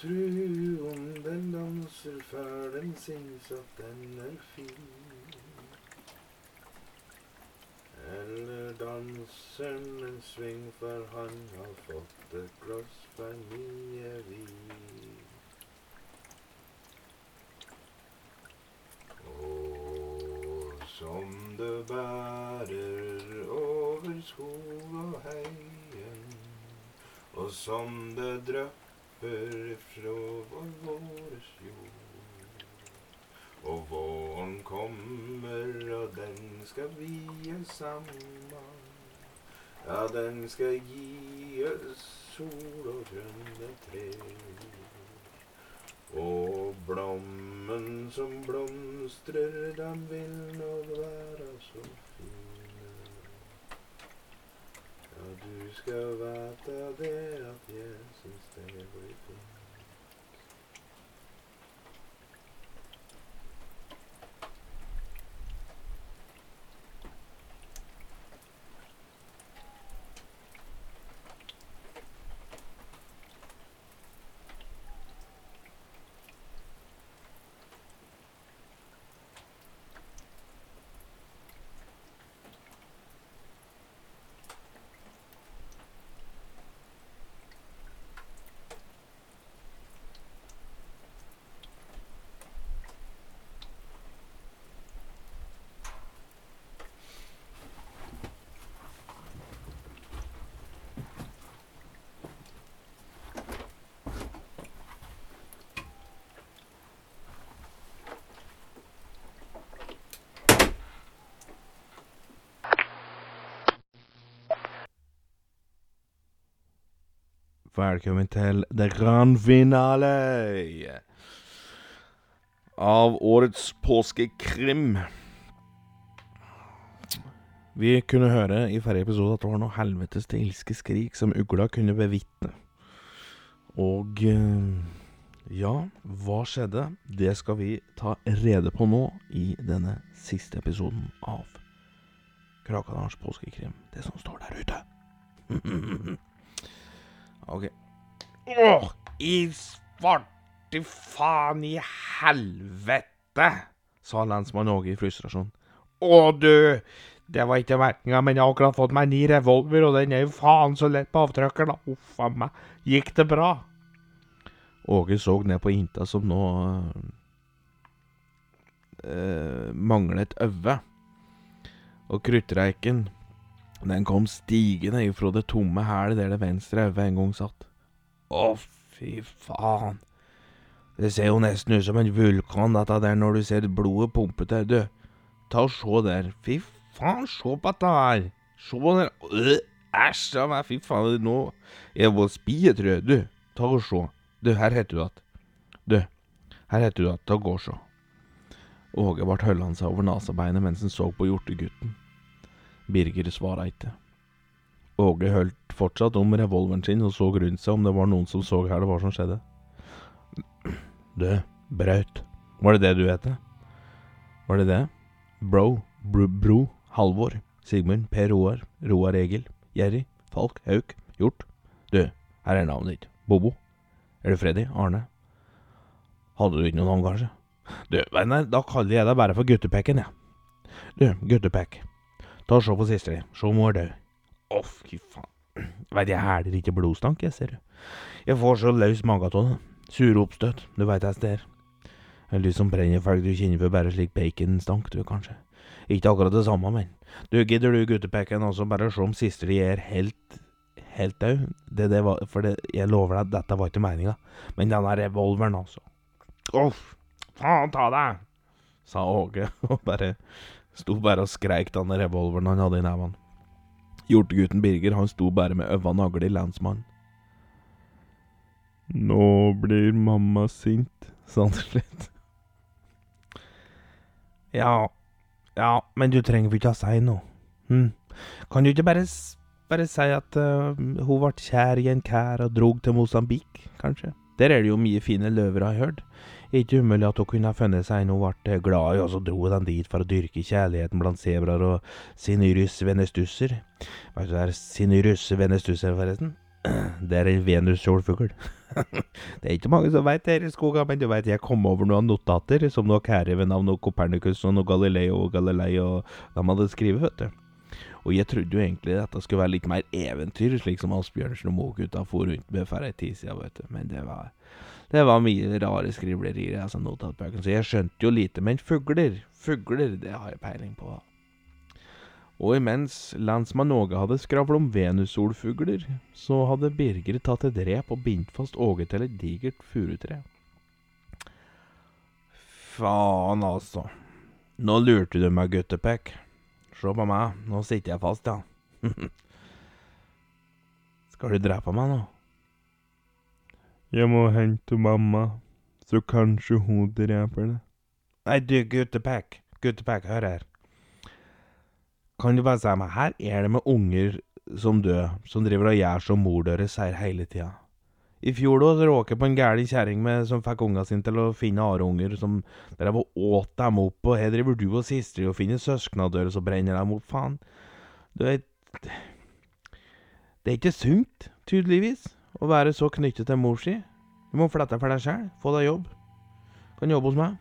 fru, om den danser før den syns at den er fin. Eller danser en sving, for han har fått et glass for mye vin. Og som det bærer over skog og heien, og som det drypper vår våres jord. Og våren kommer, og den skal vie sammen. Ja, den skal gi oss sol og grønne trær. Og blommen som blomstrer, den vil nå være så fine. Ja, du skal vite det at Jesus, det blir fint. Velkommen til the grand finale av årets påskekrim. Vi kunne høre i forrige episode at det var noe helvetes til ilskeskrik som ugla kunne bevitne. Og eh, ja, hva skjedde? Det skal vi ta rede på nå i denne siste episoden av Krakadalens påskekrim. Det som står der ute. Ok. Åh, i svarte faen i helvete, sa lensmann Åge i frustrasjon. Å, du, det var ikke merkinga, men jeg har akkurat fått meg ny revolver, og den er jo faen så lett på avtrykkeren. Uff a meg. Gikk det bra? Åge så ned på Inta, som nå øh, manglet øye. Og kruttreiken den kom stigende ifra det tomme hælet der det venstre øyet en gang satt. Å, fy faen. Det ser jo nesten ut som en vulkan, dette der, når du ser blodet pumpe til. Du, ta og se der. Fy faen, se på dette her. Se der. Øh, Æsj a meg, fy faen. Nå er jeg på spie, tror jeg. Du, ta og se. Du, her heter du at. Du, her heter du at. Ta og gå og se. Åge ble holdende seg over nasabeinet mens han så på hjortegutten. Birger svara ikke. Åge holdt fortsatt om revolveren sin og så rundt seg om det var noen som så her det var som skjedde. Du, Braut. Var det det du het? Var det det? Bro, bro, bro, Halvor, Sigmund, Per Roar, Roar Egil, Jerry, Falk, Hauk, Hjort. Du, her er navnet ditt. Bobo. Er det Freddy? Arne? Hadde du ikke noe navn, kanskje? Du, nei, da kaller jeg deg bare for Guttepekken, jeg. Ja. Du, Guttepekk. Ta og Se på siste di. Se om hun er død. Å, fy faen. Veit, jeg hæler ikke blodstank, jeg, ser du. Jeg får så løs mage av det. Sure oppstøt. Du veit jeg det er. En lys som brenner folk du kjenner for bare slik baconstank, du, kanskje. Ikke akkurat det samme, men. Du, gidder du, guttepeken også bare se om siste di er helt helt død? Det, det var, for det, jeg lover deg, dette var ikke meninga. Men denne revolveren, altså. Uff, faen ta deg! sa Åge, og bare sto bare og skreik denne revolveren han hadde i nevene. Hjortegutten Birger han sto bare med øva nagle i lensmannen. Nå blir mamma sint, sa han til slutt. Ja, ja, men du trenger ikke å si noe. Hm. Kan du ikke bare, bare si at uh, hun ble kjær i en kær og drog til Mosambik, kanskje? Der er det jo mye fine løver, har jeg hørt. Ikke umulig at hun kunne funnet seg en hun ble glad i, og så dro den dit for å dyrke kjærligheten blant sebraer og sinyrus venestusser. Vet du hva sinyrus venestusser, forresten? Det er en venuskjolfugl. Det er ikke mange som veit det her i skogen, men du veit jeg kom over noen notater som noe kære ved navn Copernicus og noe Galileo og Galilei og de hadde skrevet, vet du. Og jeg trodde jo egentlig at det skulle være litt mer eventyr, slik som Asbjørnsen og Moe-gutta for rundt med for ei tid siden, vet du. Men det var, det var mye rare skriblerier i altså notatbøkene, så jeg skjønte jo lite. Men fugler, fugler, det har jeg peiling på. Og imens lensmann Åge hadde skravlet om venussolfugler, så hadde Birger tatt et rep og bindt fast Åge til et digert furutre. Faen, altså. Nå lurte du meg, guttepekk. Se på meg, nå sitter jeg fast, ja. Skal du drepe meg nå? Jeg må hente mamma, så kanskje hun dreper det. Nei, du, guttepekk. Guttepekk, hør her. Kan du bare si meg, her er det med unger som dør, som driver og gjør som mor deres sier hele tida. I fjor da så råk jeg på en gæren kjerring som fikk unga sine til å finne areunger som drev og åt dem opp, og her driver du og sistri og finner søskna deres og brenner dem opp, faen. Du vet Det er ikke sunt, tydeligvis, å være så knyttet til mor si. Du må flette for deg sjæl, få deg jobb. Kan jobbe hos meg.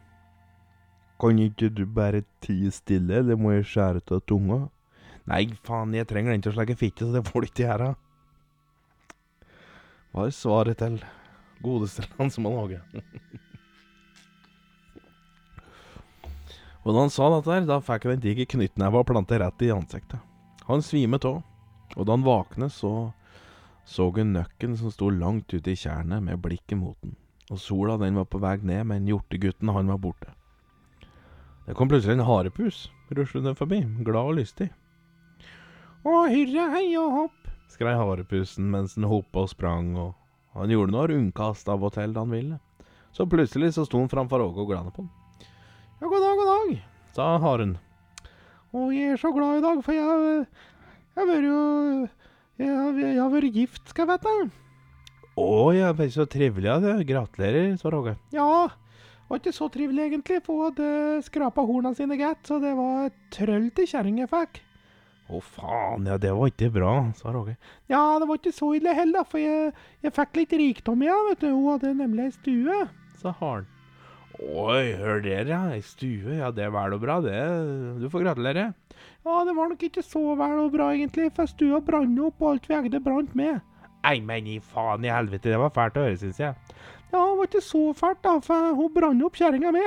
Kan ikke du bare tie stille, eller må jeg skjære av tunga? Nei, faen, jeg trenger den til å sleike fitte, så det får du ikke gjøre. Hva er svaret til godeste har laget? Og da han sa dette, her, da fikk han en diger knyttneve og plante rett i ansiktet. Han svimet av, og da han våknet, så så hun nøkken som sto langt ute i tjernet med blikket mot den. Og sola den var på vei ned, men hjortegutten han var borte. Det kom plutselig en harepus ruslende forbi, glad og lystig. Å, hyrre, hei og hopp, skrei harepusen mens den hoppa og sprang, og han gjorde noe rundkast av og til da han ville. Så plutselig så sto han framfor Åge og glana på han. Ja, god dag, god dag, sa haren. Å, jeg er så glad i dag, for Jeg har vært jo Jeg, har- jeg har vært gift, skal jeg vite. Å ja, men så trivelig, ja. det. Gratulerer, Svar Åge. Ja, det var ikke så trivelig egentlig, hun hadde skrapa horna sine gett, så det var trøll til kjerring jeg fikk. Å faen, ja det var ikke bra, sa Roger. Ja, det var ikke så ille heller, for jeg, jeg fikk litt rikdom igjen, vet du. Hun hadde nemlig ei stue, Så haren. Oi, hør dere, ja. Ei stue, ja det er vel og bra, det. Du får gratulere. Ja, det var nok ikke så vel og bra egentlig, for stua brant opp, og alt vi eide brant med. Nei, men i faen i helvete, det var fælt å høre, syns jeg. Ja, det var ikke så fælt, da, for hun brant opp kjerringa mi.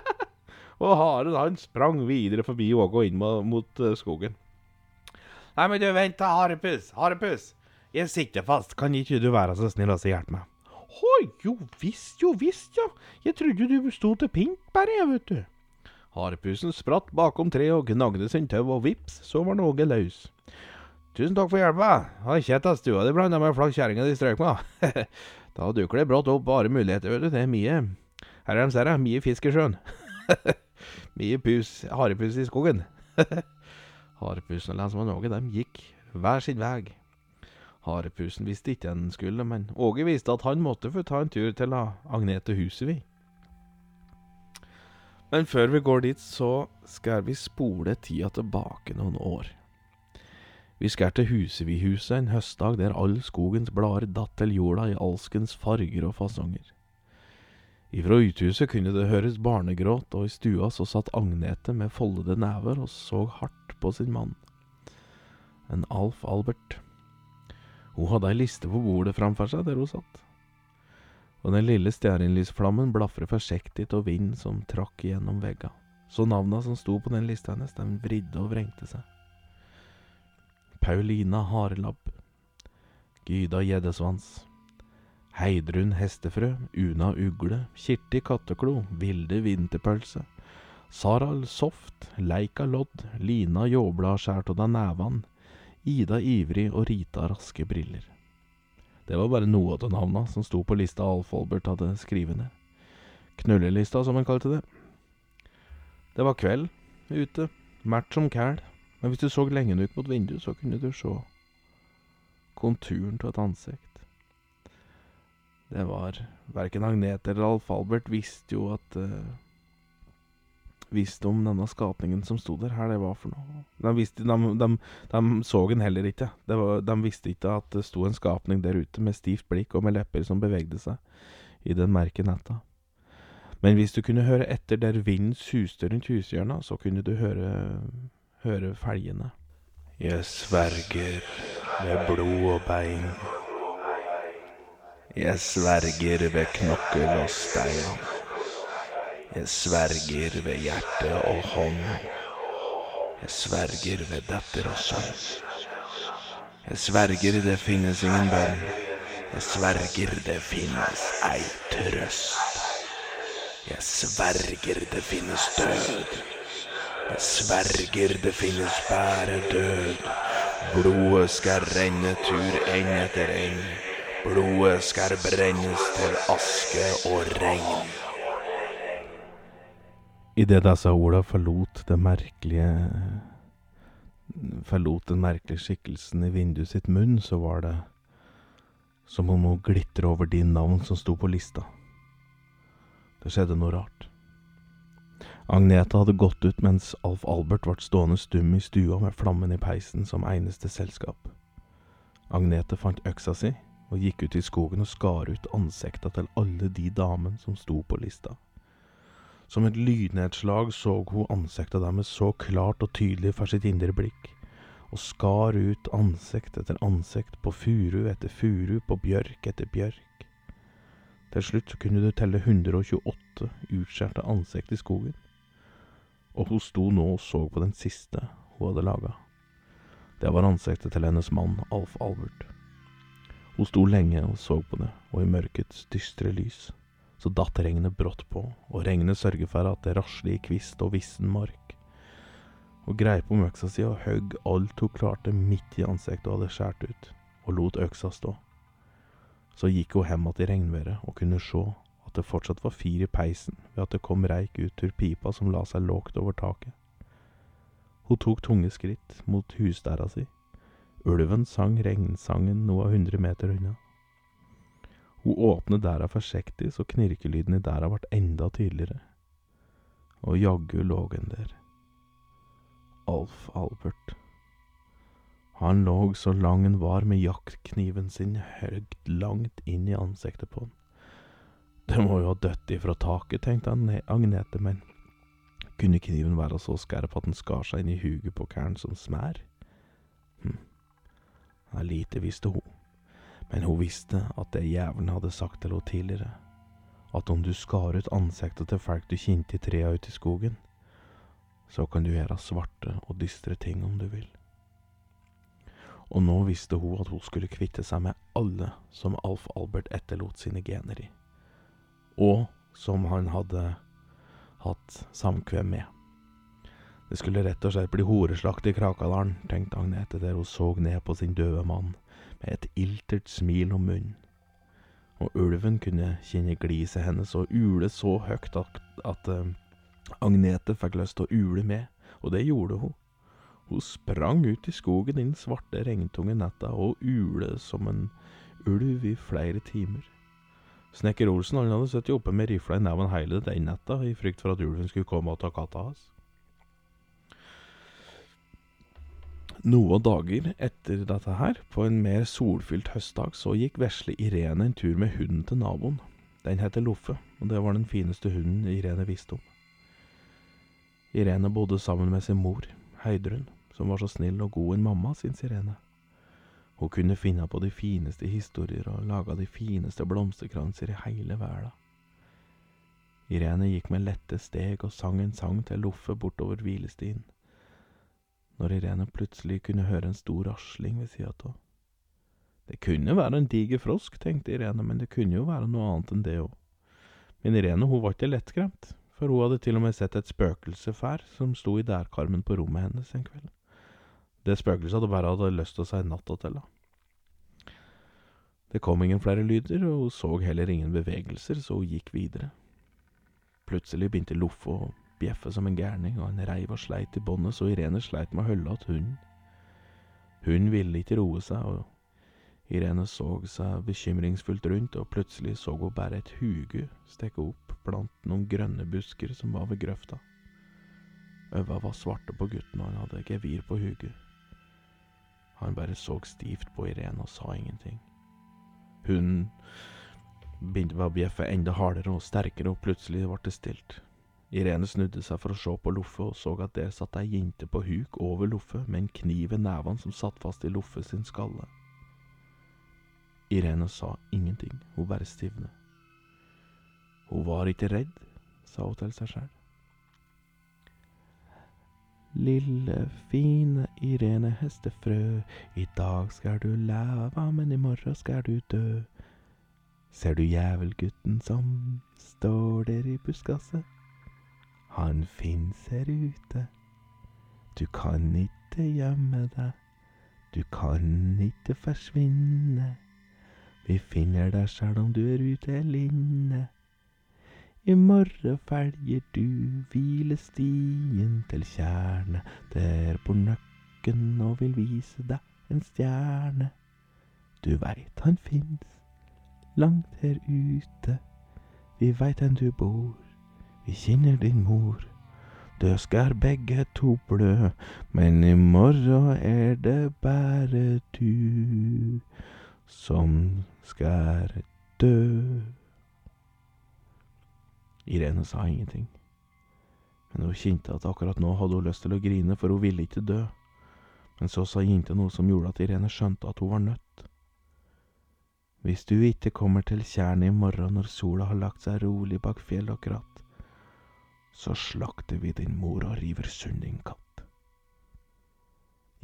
og haren han sprang videre forbi Åge og inn mot, eh, skogen. Nei, men du, vent da, Harepus, Harepus. Jeg sitter fast, kan ikke du være så snill og hjelpe meg? Å, jo visst, jo visst, ja. Jeg trodde du sto til pynt bare, jeg, vet du. Harepusen spratt bakom treet og gnagde sin tau, og vips, så var noe løs. Tusen takk for hjelpa. Har ikke hett stua di blanda med flakk kjerringa di strøk med. da dukker det brått opp bare muligheter, vet du. Det er mye Her er de, ser jeg. Mye fisk i sjøen. mye pus, harepus i skogen. Harepusen og lensmann Åge, de gikk hver sin vei. Harepusen visste ikke han skulle, men Åge visste at han måtte få ta en tur til Agnete Husevi. Men før vi går dit, så skal vi spole tida tilbake noen år. Vi skal til Husevihuset en høstdag der all skogens blader datt til jorda i alskens farger og fasonger. Ifra uthuset kunne det høres barnegråt, og i stua så satt Agnete med foldede never og så hardt på sin mann. En Alf Albert. Hun hadde ei liste på bordet framfor seg der hun satt. Og den lille stearinlysflammen blafret forsiktig av vind som trakk gjennom vegga, så navna som sto på den lista hennes, den vridde og vrengte seg. Paulina Harelabb, Gyda Gjeddesvans, Heidrun Hestefrø, Una Ugle, Kirti Katteklo, Vilde Vinterpølse, Saral Soft, Leika Lodd, Lina Jåbla skjært av nevan, Ida Ivrig og Rita Raske Briller. Det var bare noe av navna som sto på lista Alf Olbert hadde skrevet ned. Knullelista, som han kalte det. Det var kveld ute, mært som kæl, men hvis du så lenge nok mot vinduet, så kunne du se konturen av et ansikt. Det var Verken Agnete eller Alf Albert visste jo at uh, visste om denne skapningen som sto der, her det var for noe. De, visste, de, de, de så den heller ikke. Var, de visste ikke at det sto en skapning der ute med stivt blikk og med lepper som bevegde seg i den merke netta. Men hvis du kunne høre etter der vinden suste rundt hushjørna, så kunne du høre, høre felgene. Jeg sverger ved blod og bein. Jeg sverger ved knokkel og stein. Jeg sverger ved hjerte og hånd. Jeg sverger ved datter og sønn. Jeg sverger det finnes ingen bønn. Jeg sverger det finnes ei trøst. Jeg sverger det finnes død. Jeg sverger det finnes bare død. Blodet skal renne tur enn etter enn. Blodet skal brennes til aske og regn. Idet disse orda forlot det merkelige Forlot den merkelige skikkelsen i vinduet sitt munn, så var det som om hun glitra over de navn som sto på lista. Det skjedde noe rart. Agneta hadde gått ut mens Alf Albert ble stående stum i stua med flammen i peisen som eneste selskap. Agnete fant øksa si og gikk ut i skogen og skar ut ansikta til alle de damene som sto på lista. Som et lydnedslag så hun ansiktet deres så klart og tydelig for sitt indre blikk, og skar ut ansikt etter ansikt på furu etter furu, på bjørk etter bjørk. Til slutt kunne du telle 128 utskjærte ansikt i skogen, og hun sto nå og så på den siste hun hadde laga. Det var ansiktet til hennes mann, Alf Albert. Hun sto lenge og så på det, og i mørkets dystre lys så datt regnet brått på, og regnet sørget for at det rasler i kvist og vissen mark. Hun greip om øksa si og høgg alt hun klarte midt i ansiktet hun hadde skåret ut, og lot øksa stå. Så gikk hun hjem igjen i regnværet og kunne se at det fortsatt var fyr i peisen ved at det kom reik ut ur pipa som la seg lågt over taket. Hun tok tunge skritt mot husdæra si. Ulven sang regnsangen noe hundre meter unna. Hun åpnet dæra forsiktig så knirkelyden i dæra ble enda tydeligere. Og jaggu lå han der. Alf Albert. Han lå så lang han var med jaktkniven sin høyt langt inn i ansiktet på han. Det må jo ha dødd ifra taket, tenkte Agnete, men kunne kniven være så skarp at den skar seg inn i huget på karen som smær? Hm, ja, lite visste hun. Men hun visste at det jævelen hadde sagt til henne tidligere, at om du skar ut ansiktet til folk du kjente i trea ute i skogen, så kan du gjøre svarte og dystre ting om du vil. Og nå visste hun at hun skulle kvitte seg med alle som Alf Albert etterlot sine gener i, og som han hadde hatt samkvem med. Det skulle rett og slett bli horeslakt i Krakadalen, tenkte Agnete der hun så ned på sin døde mann med et iltert smil om munnen. Og ulven kunne kjenne gliset hennes og ule så høyt at, at uh, Agnete fikk lyst til å ule med, og det gjorde hun. Hun sprang ut i skogen i den svarte, regntunge netta og ule som en ulv i flere timer. Snekker Olsen han hadde sittet oppe med rifla i neven hele den natta i frykt for at ulven skulle komme og ta katta hans. Noen dager etter dette her, på en mer solfylt høstdag, så gikk vesle Irene en tur med hunden til naboen. Den heter Loffe, og det var den fineste hunden Irene visste om. Irene bodde sammen med sin mor, Heidrun, som var så snill og god en mamma, syns Irene. Hun kunne finne på de fineste historier og laga de fineste blomsterkranser i hele verden. Irene gikk med lette steg og sang en sang til Loffe bortover hvilestien når Irene plutselig kunne høre en stor rasling ved sida av. Det kunne være en diger frosk, tenkte Irene, men det kunne jo være noe annet enn det òg. Men Irene hun var ikke lettskremt, for hun hadde til og med sett et spøkelse fær som sto i dærkarmen på rommet hennes en kveld. Det spøkelset hadde bare hatt lyst til å si natta til henne. Det kom ingen flere lyder, og hun så heller ingen bevegelser, så hun gikk videre. Plutselig begynte Loffe å bjeffe som en gærning, og han reiv og sleit i båndet så Irene sleit med å holde att hunden. Hun ville ikke roe seg, og Irene så seg bekymringsfullt rundt, og plutselig så hun bare et huge stikke opp blant noen grønne busker som var ved grøfta. Øva var svarte på gutten, og han hadde gevir på huget. Han bare så stivt på Irene og sa ingenting. Hun begynte å bjeffe enda hardere og sterkere, og plutselig ble det stilt. Irene snudde seg for å se på Loffe, og så at der satt ei jente på huk over Loffe, med en kniv i nevene som satt fast i Loffe sin skalle. Irene sa ingenting, hun bare stivnet. Hun var ikke redd, sa hun til seg sjøl. Lille, fine Irene Hestefrø, i dag skal du leve, men i morgen skal du dø. Ser du jævelgutten som står der i buskaset? Han fins her ute. Du kan ikke gjemme deg, du kan ikke forsvinne. Vi finner deg sjøl om du er ute eller inne. I morgen følger du hvilestien til tjernet, der bor nøkken og vil vise deg en stjerne. Du veit han fins langt her ute, vi veit hen du bor, vi kjenner din mor. Død skal begge to blø, men i morgen er det bare du som skal dø. Irene sa ingenting, men hun kjente at akkurat nå hadde hun lyst til å grine, for hun ville ikke dø. Men så sa jenta noe som gjorde at Irene skjønte at hun var nødt. Hvis du ikke kommer til tjernet i morgen når sola har lagt seg rolig bak fjell og kratt, så slakter vi din mor og river sund din katt.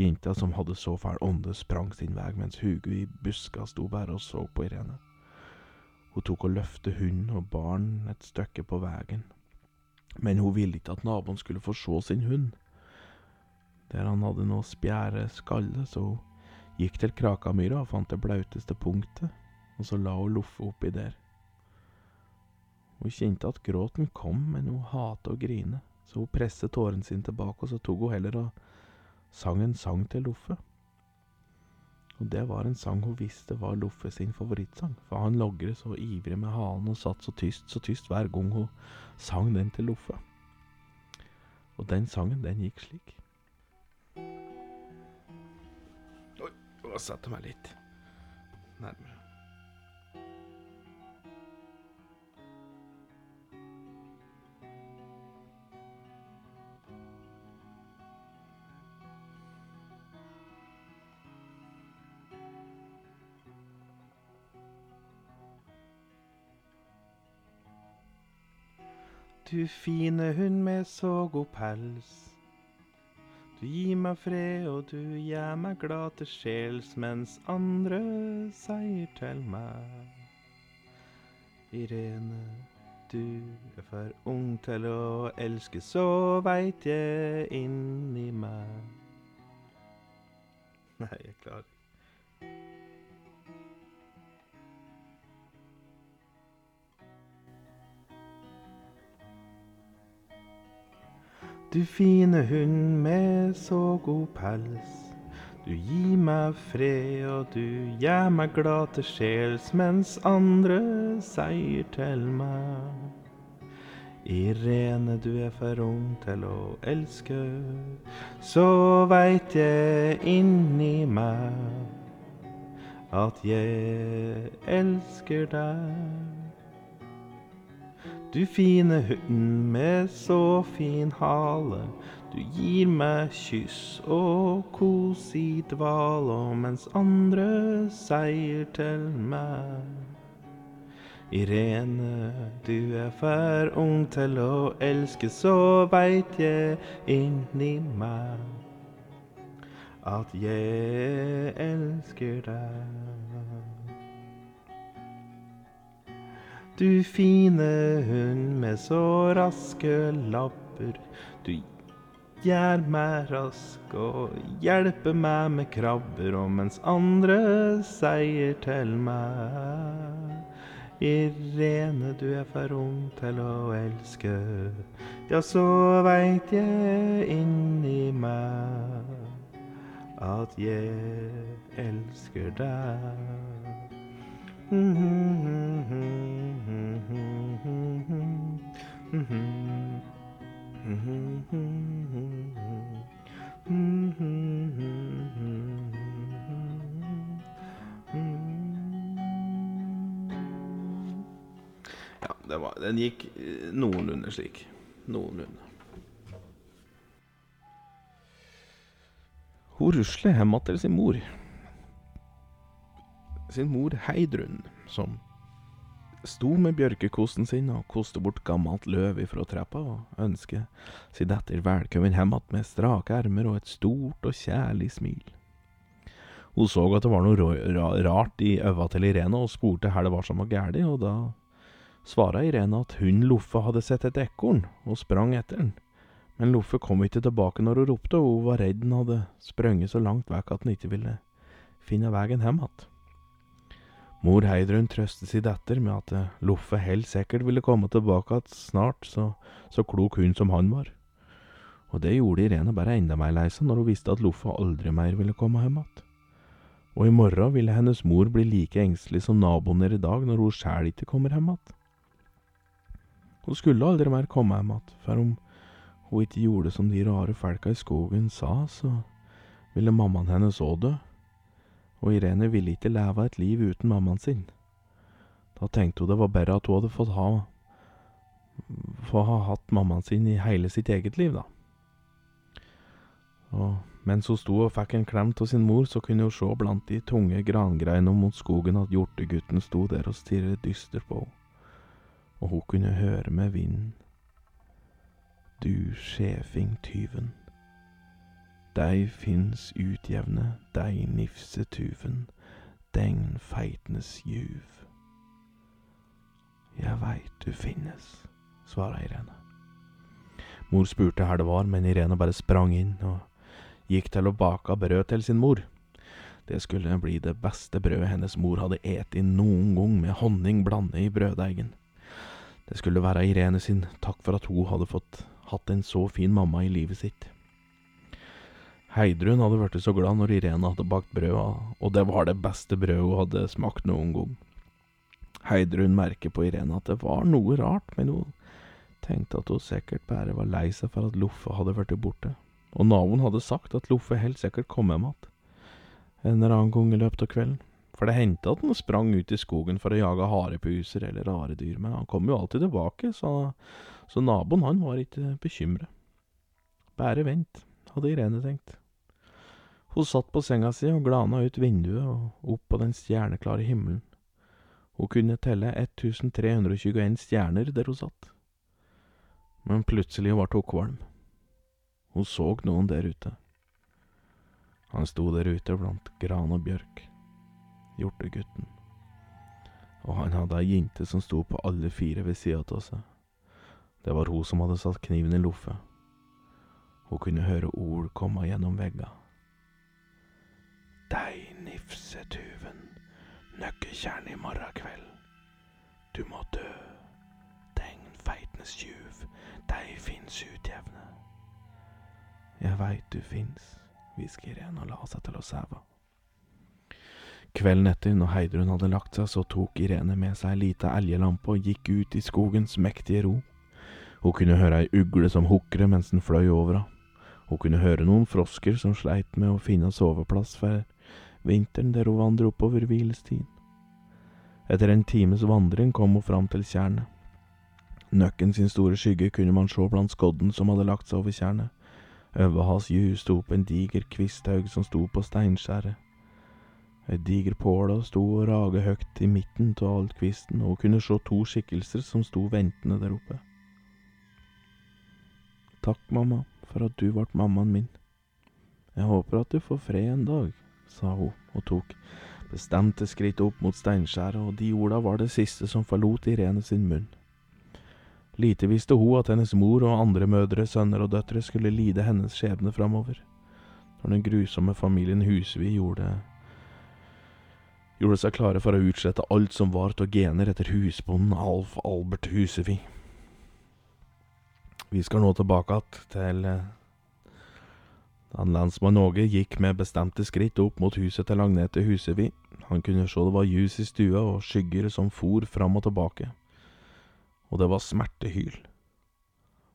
Jenta som hadde så fæl ånde, sprang sin vei mens Hugo i buska sto bare og så på Irene. Hun tok og løfte hunden og barn et stykke på veien, men hun ville ikke at naboen skulle få se sin hund. Der han hadde noe spjære skalle, så hun gikk til Krakamyra og fant det blauteste punktet, og så la hun Loffe oppi der. Hun kjente at gråten kom, men hun hatet å grine, så hun presset tårene sin tilbake, og så tok hun heller og sang en sang til Loffe. Og det var en sang hun visste var Loffe sin favorittsang, for han logret så ivrig med halen og satt så tyst, så tyst hver gang hun sang den til Loffe. Og den sangen, den gikk slik. Oi, jeg setter meg litt nærmere. Du fine hund med så god pels. Du gir meg fred, og du gjør meg glad til sjels, mens andre sier til meg Irene, du er for ung til å elske, så veit jeg inni meg Nei, jeg klarer ikke. Du fine hund med så god pels. Du gir meg fred, og du gjør meg glad til sjels, mens andre sier til meg Irene, du er for ung til å elske, så veit jeg inni meg at jeg elsker deg. Du fine hunden med så fin hale, du gir meg kyss og kos i dvale, mens andre seier til meg Irene, du er for ung til å elske, så veit jeg inni meg at jeg elsker deg. Du fine hund med så raske labber. Du gjør meg rask og hjelper meg med krabber, og mens andre sier til meg Irene, du er for ung til å elske, ja, så veit jeg inni meg at jeg elsker deg. Ja, det var, den gikk eh, noenlunde slik. Noenlunde. Hun rusler hjem til sin mor. Sin mor Heidrun, som sto med bjørkekosten sin og koste bort gammelt løv ifra trappa, og ønsket sin datter velkommen hjem att med strake ermer og et stort og kjærlig smil. Hun så at det var noe ra- ra- rart i øva til Irene, og spurte hva det var som var galt, og da svara Irene at hun Loffe hadde sett et ekorn, og sprang etter den. Men Loffe kom ikke tilbake når hun ropte, og hun var redd den hadde sprunget så langt vekk at den ikke ville finne veien hjem igjen. Mor Heidrun trøstet sin datter med at eh, Loffe helt sikkert ville komme tilbake igjen snart, så, så klok hun som han var. Og det gjorde Irene bare enda mer lei seg når hun visste at Loffe aldri mer ville komme hjem igjen. Og i morgen ville hennes mor bli like engstelig som naboen er i dag når hun sjæl ikke kommer hjem igjen. Hun skulle aldri mer komme hjem igjen, for om hun ikke gjorde som de rare folka i skogen sa, så ville mammaen hennes òg dø. Og Irene ville ikke leve et liv uten mammaen sin. Da tenkte hun det var bedre at hun hadde fått ha få ha hatt mammaen sin i hele sitt eget liv, da. Og mens hun sto og fikk en klem av sin mor, så kunne hun se blant de tunge grangreinene mot skogen at hjortegutten sto der og stirret dyster på henne. Og hun kunne høre med vinden. Du skjefing-tyven. Deg fins utjevne, deg nifsetuven, den feitnes juv. Jeg veit du finnes, svara Irene. Mor spurte her det var, men Irene bare sprang inn og gikk til å bake brød til sin mor. Det skulle bli det beste brødet hennes mor hadde eti noen gang med honning blandet i brøddeigen. Det skulle være Irene sin takk for at hun hadde fått hatt en så fin mamma i livet sitt. Heidrun hadde blitt så glad når Irene hadde bakt brød, og det var det beste brødet hun hadde smakt noen gang. Heidrun merket på Irene at det var noe rart, men hun tenkte at hun sikkert bare var lei seg for at Loffe hadde blitt borte, og naboen hadde sagt at Loffe helt sikkert kom hjem igjen en eller annen gang i løpet av kvelden. For det hendte at han sprang ut i skogen for å jage harepuser eller rare dyr, men han kom jo alltid tilbake, så, så naboen han var ikke bekymret. Bare vent, hadde Irene tenkt. Hun satt på senga si og glana ut vinduet og opp på den stjerneklare himmelen. Hun kunne telle 1321 stjerner der hun satt. Men plutselig ble hun kvalm. Hun så noen der ute. Han sto der ute blant gran og bjørk hjortegutten. Og han hadde ei jente som sto på alle fire ved sida av seg. Det var hun som hadde satt kniven i loffet. Hun kunne høre ord komme gjennom vegga. Deg nifsetuven, nøkkekjern i morgen kveld. Du må dø. Den feitnes tjuv, deg fins utjevne. Jeg veit du fins, hvisker Irene og la seg til å sove. Kvelden etter, når Heidrun hadde lagt seg, så tok Irene med seg ei lita elgelampe og gikk ut i skogens mektige ro. Hun kunne høre ei ugle som hukre mens den fløy over henne. Hun kunne høre noen frosker som sleit med å finne soveplass for vinteren der hun vandret oppover hvilestien. Etter en times vandring kom hun fram til tjernet. Nøkken sin store skygge kunne man se blant skodden som hadde lagt seg over tjernet. Over hans ju sto opp en diger kvisthaug som sto på steinskjæret. Ei diger påle sto og raga høgt i midten av all kvisten, og hun kunne se to skikkelser som sto ventende der oppe. Takk, mamma, for at du ble mammaen min. Jeg håper at du får fred en dag, sa hun og tok bestemte skritt opp mot steinskjæret, og de orda var det siste som forlot Irene sin munn. Lite visste hun at hennes mor og andre mødre, sønner og døtre skulle lide hennes skjebne framover, når den grusomme familien Huseby gjorde gjorde seg klare for å utslette alt som var av gener etter husbonden Alf Albert Huseby. Vi skal nå tilbake til da lensmann Åge gikk med bestemte skritt opp mot huset til Agnete Husevi. Han kunne se det var ljus i stua og skygger som for fram og tilbake. Og det var smertehyl.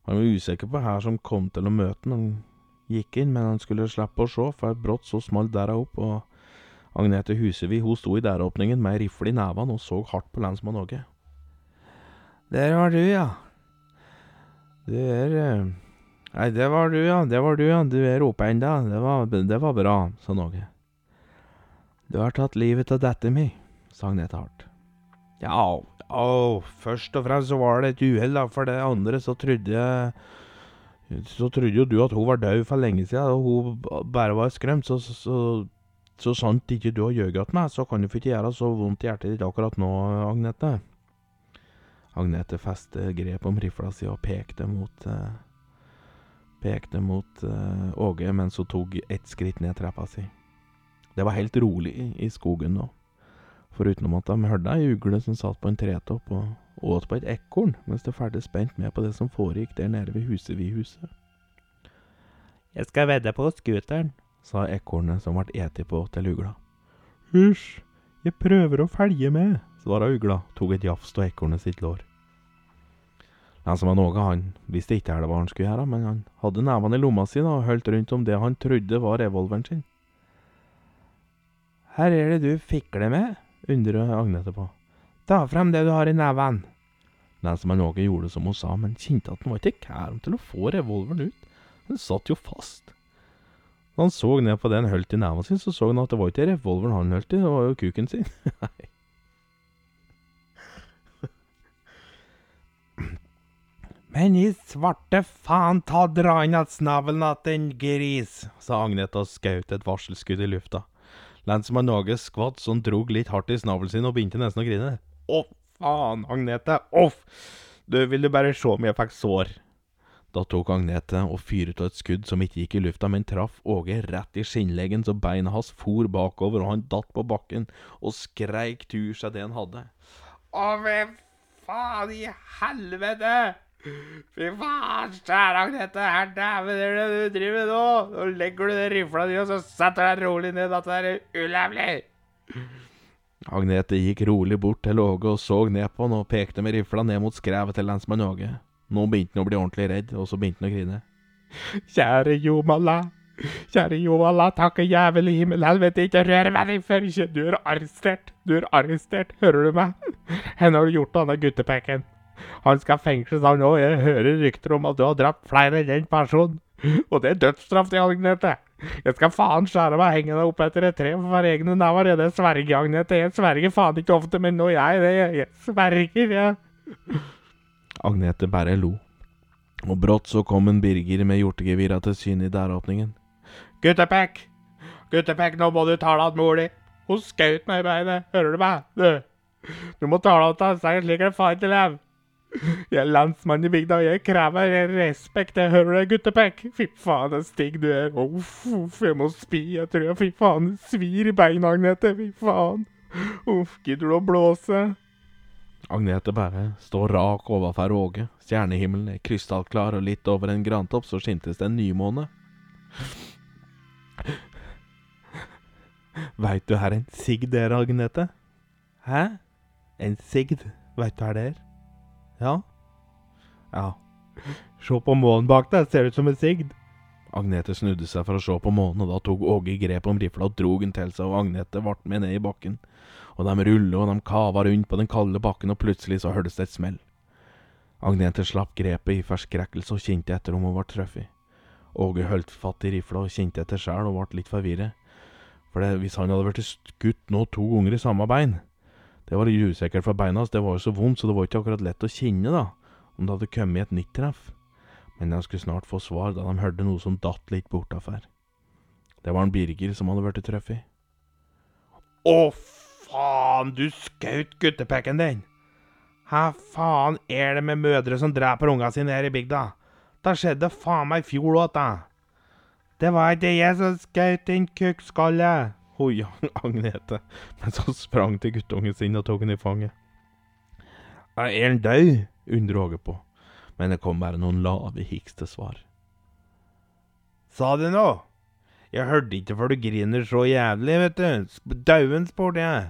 Han var usikker på her som kom til å møte han. Han gikk inn, men han skulle slippe å se, for brått så smalt døra opp, og Agnete Husevi hun sto i døråpningen med ei rifle i nevene og så hardt på lensmann Åge. Der var du, ja. Du er eh, Nei, det var du, ja. Det var du, ja. Du er oppe ennå. Det, var- det var bra, sa Åge. Du har tatt livet av dette mi, sa Agnete hardt. Ja, å, først og fremst så var det et uhell, da. For det andre så trodde jeg Så trodde jo du at hun var død for lenge siden, og hun bare var skremt. Så, så, så, så sant ikke du har ljøget meg, så kan du ikke gjøre så vondt i hjertet ditt akkurat nå, Agnete. Agnete festet grep om rifla si og pekte mot eh, Pekte mot uh, Åge mens hun tok ett skritt ned trappa si. Det var helt rolig i, skogen nå. Foruten at de hørte ei ugle som satt på en tretopp og åt på et ekorn, mens det fulgte spent med på det som foregikk der nede ved huset vi huset. Jeg skal vedde på scooteren, sa ekornet som ble eti på til ugla. Hysj, jeg prøver å følge med, svara ugla, tok et jafs av ekornet sitt lår. Den som var noe, han visste ikke hva han skulle gjøre, men han hadde nevene i lomma si og holdt rundt om det han trodde var revolveren sin. Her er det du fikler med, undrer Agnete på. Ta frem det du har i neven. Den som han Åge gjorde som hun sa, men kjente at han var ikke kær til å få revolveren ut. Den satt jo fast. Da han så ned på det han holdt i neven sin, så så han at det var ikke revolveren han holdt i, det var jo kuken sin. Men i svarte faen ta dra inn att snavelen att en gris, sa Agnete og skjøt et varselskudd i lufta. Lensmann Åge skvatt så han drog litt hardt i snavelen sin og begynte nesten å grine. Å, faen, Agnete, off! Du, vil du bare se om jeg fikk sår? Da tok Agnete og fyret av et skudd som ikke gikk i lufta, men traff Åge rett i skinnleggen så beina hans for bakover, og han datt på bakken og skreik tur seg det han hadde. Å, hvem faen i helvete! Fy faen, kjære Agnete, her dæven er det du driver med nå? Nå legger du den rifla di, og så setter du deg rolig ned, dette er ulævlig! Agnete gikk rolig bort til Åge og så ned på han og pekte med rifla ned mot skrevet til lensmann Åge. Nå begynte han å bli ordentlig redd, og så begynte han å grine. Kjære Jomala, kjære Jomala, takke jævel i himmel, helvete, ikke rør meg din før ikke du er arrestert, du er arrestert, hører du meg? Henne har du gjort av denne guttepekken? Han skal fengsles han òg, jeg hører rykter om at du har drept flere enn én person. Og det er dødsstraff til Agnete. Jeg skal faen skjære meg hengende opp etter et tre for hver egne never. Det sverger, Agnete. Jeg sverger faen ikke ofte, men nå jeg det. Jeg sverger, jeg. Agnete bare lo. Og brått så kom en Birger med hjortegevira til syne i døråpningen. Guttepekk! Guttepekk, nå må du tale at mor di. Hun skjøt meg i beinet. Hører du meg? Du, du må tale at han sier slik det faen til lev. Jeg er landsmann i bygda, og jeg krever respekt. Jeg hører deg, guttepekk. Fy faen, så stygg du er. Uff, uff, jeg må spy. Jeg tror jeg, fy faen, svir i beina, Agnete. Fy faen. Uff, gidder du å blåse? Agnete bare står rak overfor Åge. Stjernehimmelen er krystallklar, og litt over en grantopp så skintes det en nymåne. Veit du her en sigd er, Agnete? Hæ? En sigd? Veit du hva det er? Ja? Ja. Se på månen bak deg, ser ut som en sigd. Agnete snudde seg for å se på månen, og da tok Åge grep om rifla og drog den til seg, og Agnete ble med ned i bakken. Og de rullet og de kava rundt på den kalde bakken, og plutselig så hørtes det et smell. Agnete slapp grepet i forskrekkelse og kjente etter om hun ble truffet. Åge holdt fatt i rifla og kjente etter sjæl og ble litt forvirret. For det, hvis han hadde blitt skutt nå to ganger i samme bein, det var usikkert for beina hans, det var jo så vondt, så det var ikke akkurat lett å kjenne, da, om det hadde kommet et nytt treff. Men de skulle snart få svar da de hørte noe som datt litt bortafor. Det var en Birger som hadde blitt truffet. Å, faen, du skjøt guttepekken din! Hva faen er det med mødre som dreper unga sine her i bygda? Det skjedde faen meg i fjor òg, da. Det var ikke jeg som skjøt din kukkskalle, hoia Agnete mens han sprang til guttungen sin og tok den i fanget. Er han død? undrer Åge på, men det kom bare noen lave hiks til svar. Sa du noe? Jeg hørte ikke for du griner så jævlig, vet du. Dauen, spurte jeg.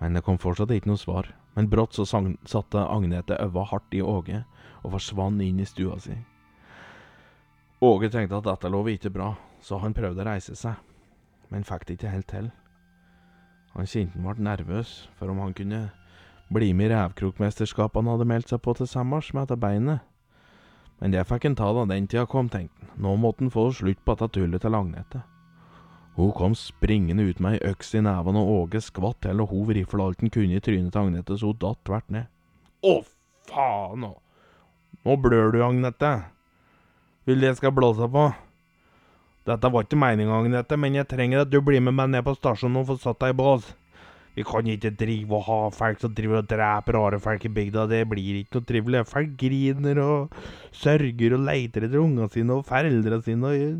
Men det kom fortsatt ikke noe svar. Men brått så satte Agnete øva hardt i Åge, og forsvant inn i stua si. Åge tenkte at dette lå ikke bra, så han prøvde å reise seg, men fikk det ikke helt til. Han kjente han ble nervøs for om han kunne bli med i revkrokmesterskapet han hadde meldt seg på til sommers med etter beinet. Men det fikk han ta da den tida kom, tenkte han. Nå måtte han få slutt på dette tullet til Agnete. Hun kom springende ut med ei øks i neven, og Åge skvatt til og hov rifla alt han kunne i trynet til Agnete, så hun datt tvert ned. Å, faen nå! Nå blør du, Agnete. Vil det jeg skal blåse på? Dette var ikke meninga, Agnete, men jeg trenger at du blir med meg ned på stasjonen og får satt deg i bås. Vi kan ikke drive og ha folk som driver og dreper rare folk i bygda. Det blir ikke noe trivelig. Folk griner og sørger og leiter etter ungene sine og foreldrene sine. og jeg,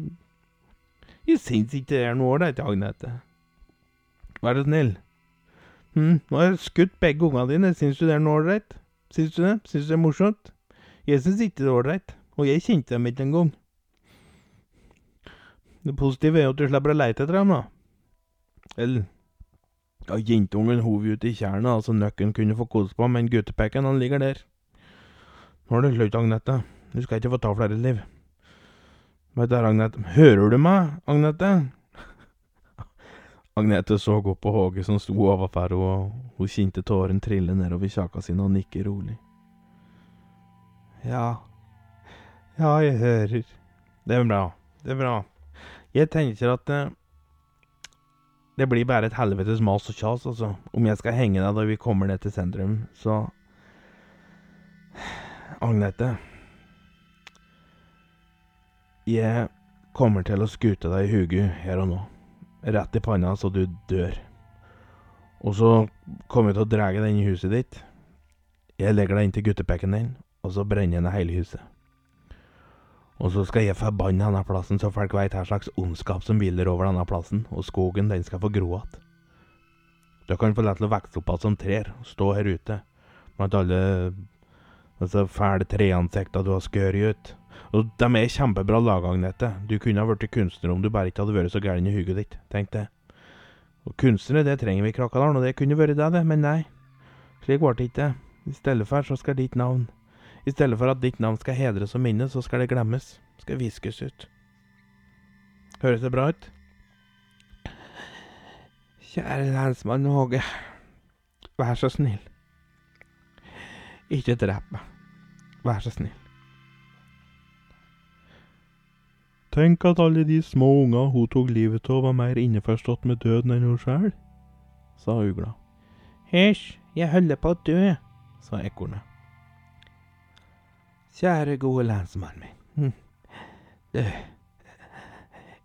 jeg syns ikke det er noe ålreit, Agnete. Vær så snill. Hm, nå har jeg skutt begge ungene dine. Syns du det er noe ålreit? Syns du det? Syns du det er morsomt? Jeg syns ikke det er ålreit. Og jeg kjente dem ikke engang. Det positive er jo at du slipper å leite etter dem, da. Eller ja, Jentungen hov ut i tjernet, så nøkken kunne få kose på, men guttepeken han ligger der. Nå er det slutt, Agnete. Du skal ikke få ta flere liv. Vet du, Agnete Hører du meg, Agnete? Agnete så opp på Håge som sto overfor henne, og hun kjente tårene trille nedover kjaka sine og nikke rolig. Ja, ja, jeg hører. Det er bra. Det er bra. Jeg tenker at eh, det blir bare et helvetes mas og kjas, altså. Om jeg skal henge deg da vi kommer ned til sentrum, så Agnete. Jeg kommer til å skute deg i huget her og nå. Rett i panna så du dør. Og så kommer jeg til å dra inn i huset ditt. Jeg legger deg inn til guttepekken din, og så brenner jeg ned hele huset. Og så skal jeg forbanne denne plassen, så folk veit hva slags ondskap som hviler over denne plassen, og skogen, den skal få gro igjen. Du kan få lov til å vokse opp igjen som trær, stå her ute, blant alle disse fæle treansikta du har skåret ut. Og de er kjempebra laga, Agnete. Du kunne ha blitt kunstner om du bare ikke hadde vært så gæren i huget ditt. Tenk det. Og kunstnere, det trenger vi i Krakadalen, og det kunne vært det, det, men nei. Slik ble det ikke. I stedet for så skal ditt navn i stedet for at ditt navn skal hedres og minnes, så skal det glemmes. Skal viskes ut. Høres det bra ut? Kjære lensmann Åge. Vær så snill. Ikke drep meg. Vær så snill. Tenk at alle de små unga hun tok livet av, var mer innforstått med døden enn hun sjøl, sa ugla. Hysj, jeg holder på å dø, sa ekornet. Kjære, gode lensmannen min. Hm. Du,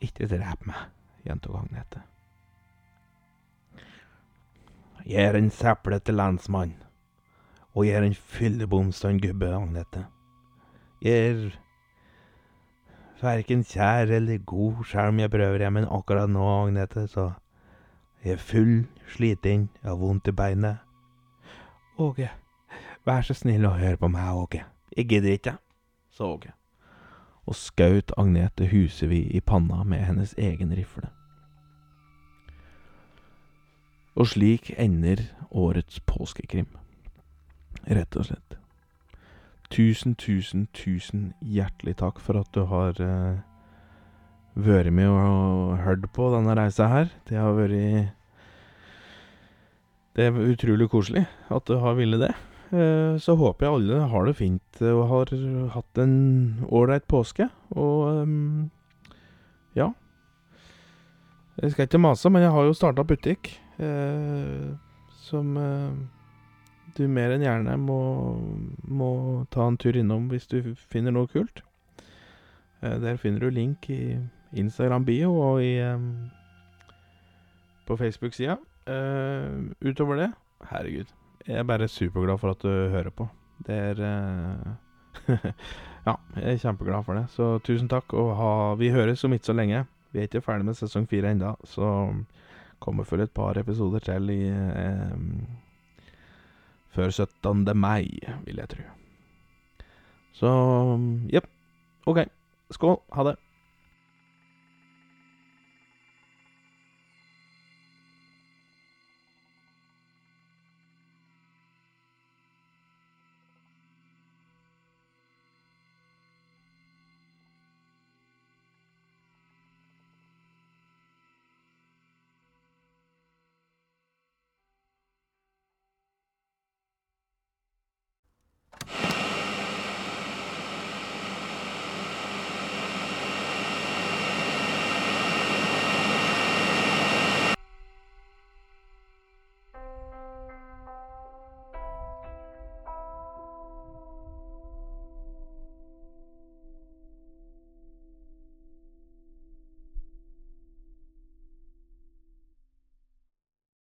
ikke drep meg, gjentok Agnete. Jeg er en seplete lensmann, og jeg er en fylleboms av gubbe, Agnete. Jeg er verken kjær eller god, selv om jeg prøver jeg, men akkurat nå, Agnete, så jeg er full, sliten, jeg har vondt i beinet. Åge, vær så snill å høre på meg, Åge. Jeg gidder ikke, sa Åge, og skjøt Agnete Husevi i panna med hennes egen rifle. Og slik ender årets påskekrim. Rett og slett. Tusen, tusen, tusen hjertelig takk for at du har uh, vært med og hørt på denne reisa her. Det har vært Det er utrolig koselig at du har villet det. Eh, så håper jeg alle har det fint eh, og har hatt en ålreit påske. Og um, ja. Jeg skal ikke mase, men jeg har jo starta butikk. Eh, som eh, du mer enn gjerne må, må, ta en tur innom hvis du finner noe kult. Eh, der finner du link i Instagram-bio og i på Facebook-sida. Eh, utover det, herregud. Jeg er bare superglad for at du hører på. Det er uh, Ja, jeg er kjempeglad for det. Så tusen takk. Og ha, vi høres om ikke så lenge. Vi er ikke ferdig med sesong fire ennå, så kommer for et par episoder til i um, Før 17. mai, vil jeg tro. Så jepp. OK. Skål. Ha det.